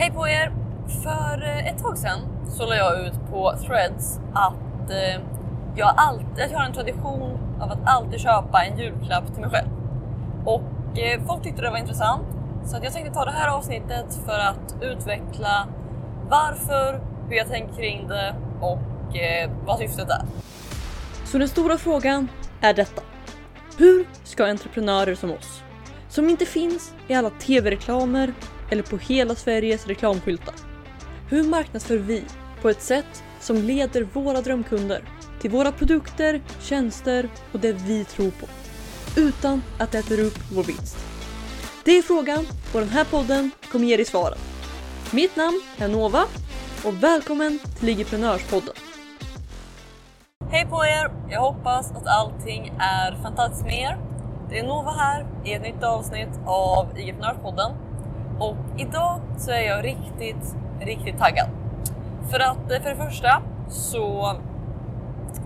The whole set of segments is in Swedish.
Hej på er! För eh, ett tag sedan så la jag ut på Threads att eh, jag, alltid, att jag har en tradition av att alltid köpa en julklapp till mig själv. Och eh, folk tyckte det var intressant så att jag tänkte ta det här avsnittet för att utveckla varför, hur jag tänker kring det och vad syftet är. Så den stora frågan är detta. Hur ska entreprenörer som oss, som inte finns i alla tv-reklamer eller på hela Sveriges reklamskyltar. Hur marknadsför vi på ett sätt som leder våra drömkunder till våra produkter, tjänster och det vi tror på. Utan att det äter upp vår vinst. Det är frågan och den här podden kommer ge dig svaren. Mitt namn är Nova och välkommen till Ligiprenörspodden. Hej på er! Jag hoppas att allting är fantastiskt med er. Det är Nova här i ett nytt avsnitt av IG-prenörspodden. Och idag så är jag riktigt, riktigt taggad. För att eh, för det första så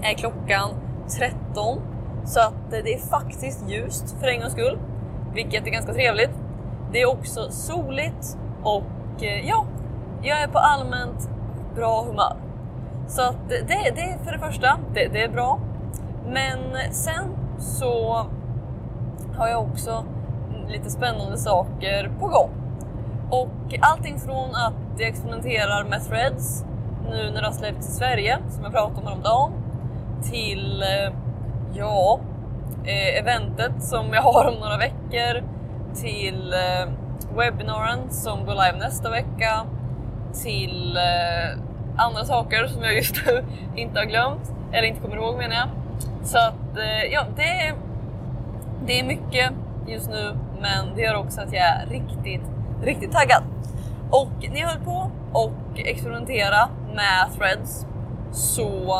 är klockan 13 så att eh, det är faktiskt ljust för en gångs skull, vilket är ganska trevligt. Det är också soligt och eh, ja, jag är på allmänt bra humör. Så att det, det är för det första, det, det är bra. Men sen så har jag också lite spännande saker på gång. Och allting från att jag experimenterar med threads nu när det har släppts i Sverige, som jag pratade om häromdagen, till eh, ja, eh, eventet som jag har om några veckor, till eh, webbinaren som går live nästa vecka, till andra saker som jag just nu inte har glömt, eller inte kommer ihåg menar jag. Så att ja, det är, det är mycket just nu, men det gör också att jag är riktigt riktigt taggad. Och när jag höll på och experimentera med threads så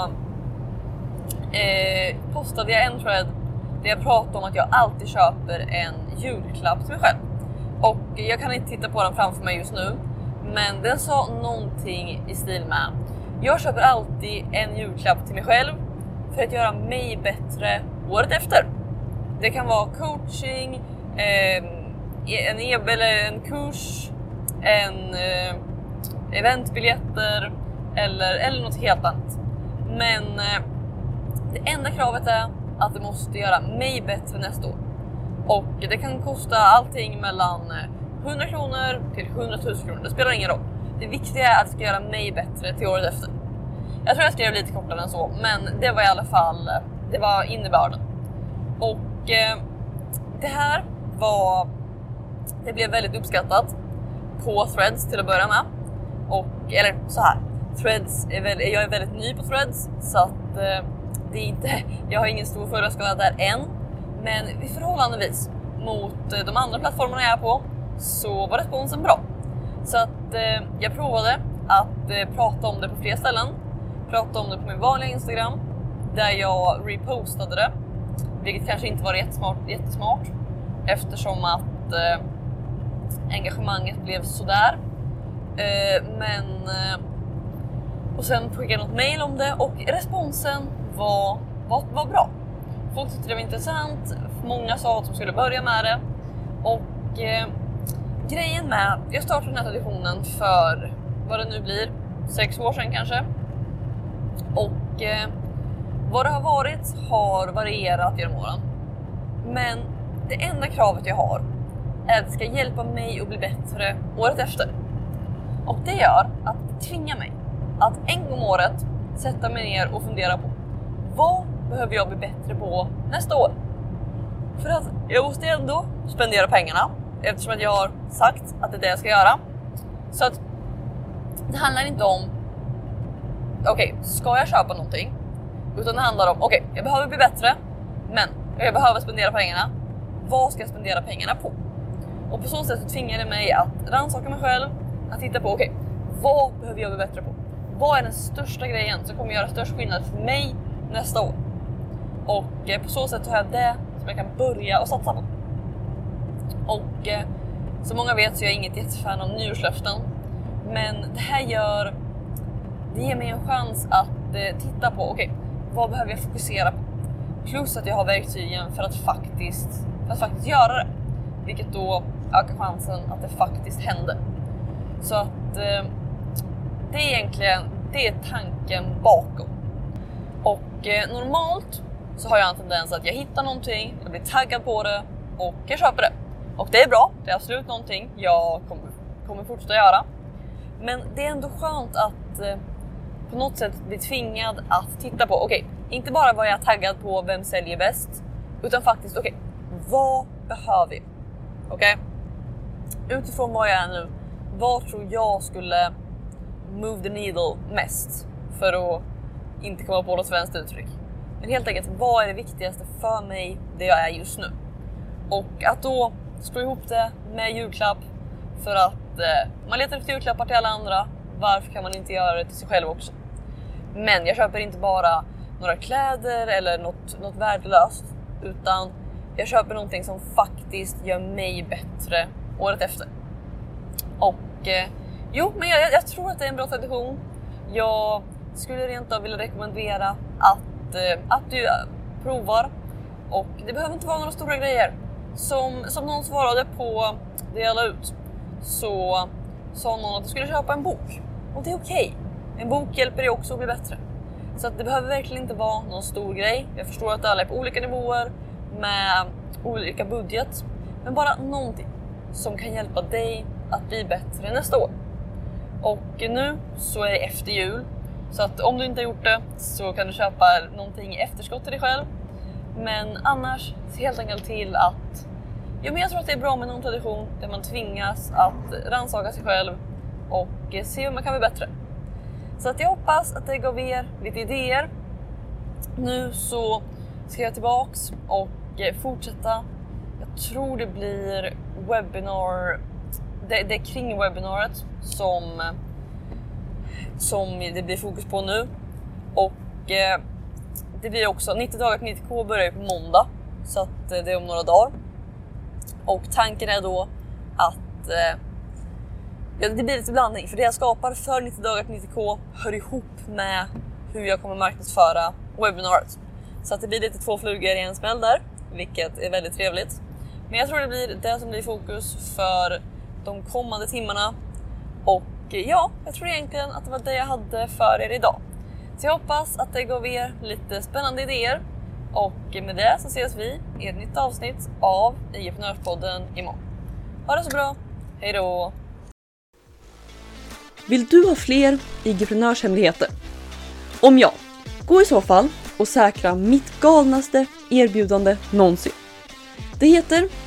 eh, postade jag en thread där jag pratade om att jag alltid köper en julklapp till mig själv. Och jag kan inte titta på den framför mig just nu, men den sa någonting i stil med jag köper alltid en julklapp till mig själv för att göra mig bättre året efter. Det kan vara coaching, eh, E- en EB eller en kurs, en eh, eventbiljetter eller, eller något helt annat. Men eh, det enda kravet är att det måste göra mig bättre nästa år. Och det kan kosta allting mellan eh, 100 kronor till 100 000 kronor. Det spelar ingen roll. Det viktiga är att det ska göra mig bättre till året efter. Jag tror jag skrev lite kortare än så, men det var i alla fall eh, det var innebörden. Och eh, det här var det blev väldigt uppskattat på Threads till att börja med. Och, eller så här, Threads är väl, jag är väldigt ny på Threads så att eh, det är inte, jag har ingen stor förskada där än. Men förhållandevis mot eh, de andra plattformarna jag är på så var responsen bra. Så att eh, jag provade att eh, prata om det på fler ställen. Prata om det på min vanliga Instagram där jag repostade det. Vilket kanske inte var jättesmart, jättesmart eftersom att eh, engagemanget blev sådär. Eh, men... Eh, och sen skickade jag något mail om det och responsen var, var, var bra. Folk tyckte det var intressant, många sa att de skulle börja med det. Och eh, grejen med, jag startade den här traditionen för vad det nu blir, sex år sedan kanske. Och eh, vad det har varit har varierat genom åren. Men det enda kravet jag har ska hjälpa mig att bli bättre året efter. Och det gör att det tvingar mig att en gång om året sätta mig ner och fundera på vad behöver jag bli bättre på nästa år? För att jag måste ändå spendera pengarna eftersom att jag har sagt att det är det jag ska göra. Så att det handlar inte om okej, okay, ska jag köpa någonting? Utan det handlar om okej, okay, jag behöver bli bättre, men jag behöver spendera pengarna. Vad ska jag spendera pengarna på? Och på så sätt så tvingar det mig att rannsaka mig själv, att titta på okej, okay, vad behöver jag bli bättre på? Vad är den största grejen som kommer göra störst skillnad för mig nästa år? Och eh, på så sätt har jag det som jag kan börja och satsa på. Och eh, som många vet så är jag inget jättefan av nyårslöften. Men det här gör, det ger mig en chans att eh, titta på, okej, okay, vad behöver jag fokusera på? Plus att jag har verktygen för att faktiskt, för att faktiskt göra det. Vilket då ökar chansen att det faktiskt händer. Så att eh, det är egentligen det är tanken bakom. Och eh, normalt så har jag en tendens att jag hittar någonting, jag blir taggad på det och jag köper det. Och det är bra, det är absolut någonting jag kommer, kommer fortsätta göra. Men det är ändå skönt att eh, på något sätt bli tvingad att titta på, okej, okay, inte bara vad jag är taggad på, vem säljer bäst, utan faktiskt, okej, okay, vad behöver jag? Okej? Okay? Utifrån var jag är nu, vad tror jag skulle move the needle mest? För att inte komma på något svenskt uttryck. Men helt enkelt, vad är det viktigaste för mig, det jag är just nu? Och att då slå ihop det med julklapp för att eh, man letar efter julklappar till alla andra. Varför kan man inte göra det till sig själv också? Men jag köper inte bara några kläder eller något, något värdelöst, utan jag köper någonting som faktiskt gör mig bättre året efter. Och eh, jo, men jag, jag, tror att det är en bra tradition. Jag skulle rent av vilja rekommendera att, eh, att du eh, provar. Och det behöver inte vara några stora grejer. Som, som någon svarade på det jag la ut så sa någon att du skulle köpa en bok. Och det är okej. Okay. En bok hjälper dig också att bli bättre. Så att det behöver verkligen inte vara någon stor grej. Jag förstår att alla är på olika nivåer med olika budget. Men bara någonting som kan hjälpa dig att bli bättre nästa år. Och nu så är det efter jul. Så att om du inte har gjort det så kan du köpa någonting i efterskott till dig själv. Men annars, se helt enkelt till att... Jo, men jag tror att det är bra med någon tradition där man tvingas att rannsaka sig själv och se hur man kan bli bättre. Så att jag hoppas att det gav er lite idéer. Nu så ska jag tillbaks och fortsätta. Jag tror det blir webbinar. Det, det är kring webbinariet som, som det blir fokus på nu. Och eh, det blir också 90 dagar till 90k börjar ju på måndag så att eh, det är om några dagar. Och tanken är då att eh, ja, det blir lite blandning för det jag skapar för 90 dagar till 90k hör ihop med hur jag kommer marknadsföra webbinariet. Så att det blir lite två flugor i en smäll där, vilket är väldigt trevligt. Men jag tror det blir det som blir fokus för de kommande timmarna. Och ja, jag tror egentligen att det var det jag hade för er idag. Så jag hoppas att det gav er lite spännande idéer. Och med det så ses vi i ett nytt avsnitt av IG-prenörspodden imorgon. Ha det så bra, hejdå! Vill du ha fler IG-prenörshemligheter? Om ja, gå i så fall och säkra mitt galnaste erbjudande någonsin. Det heter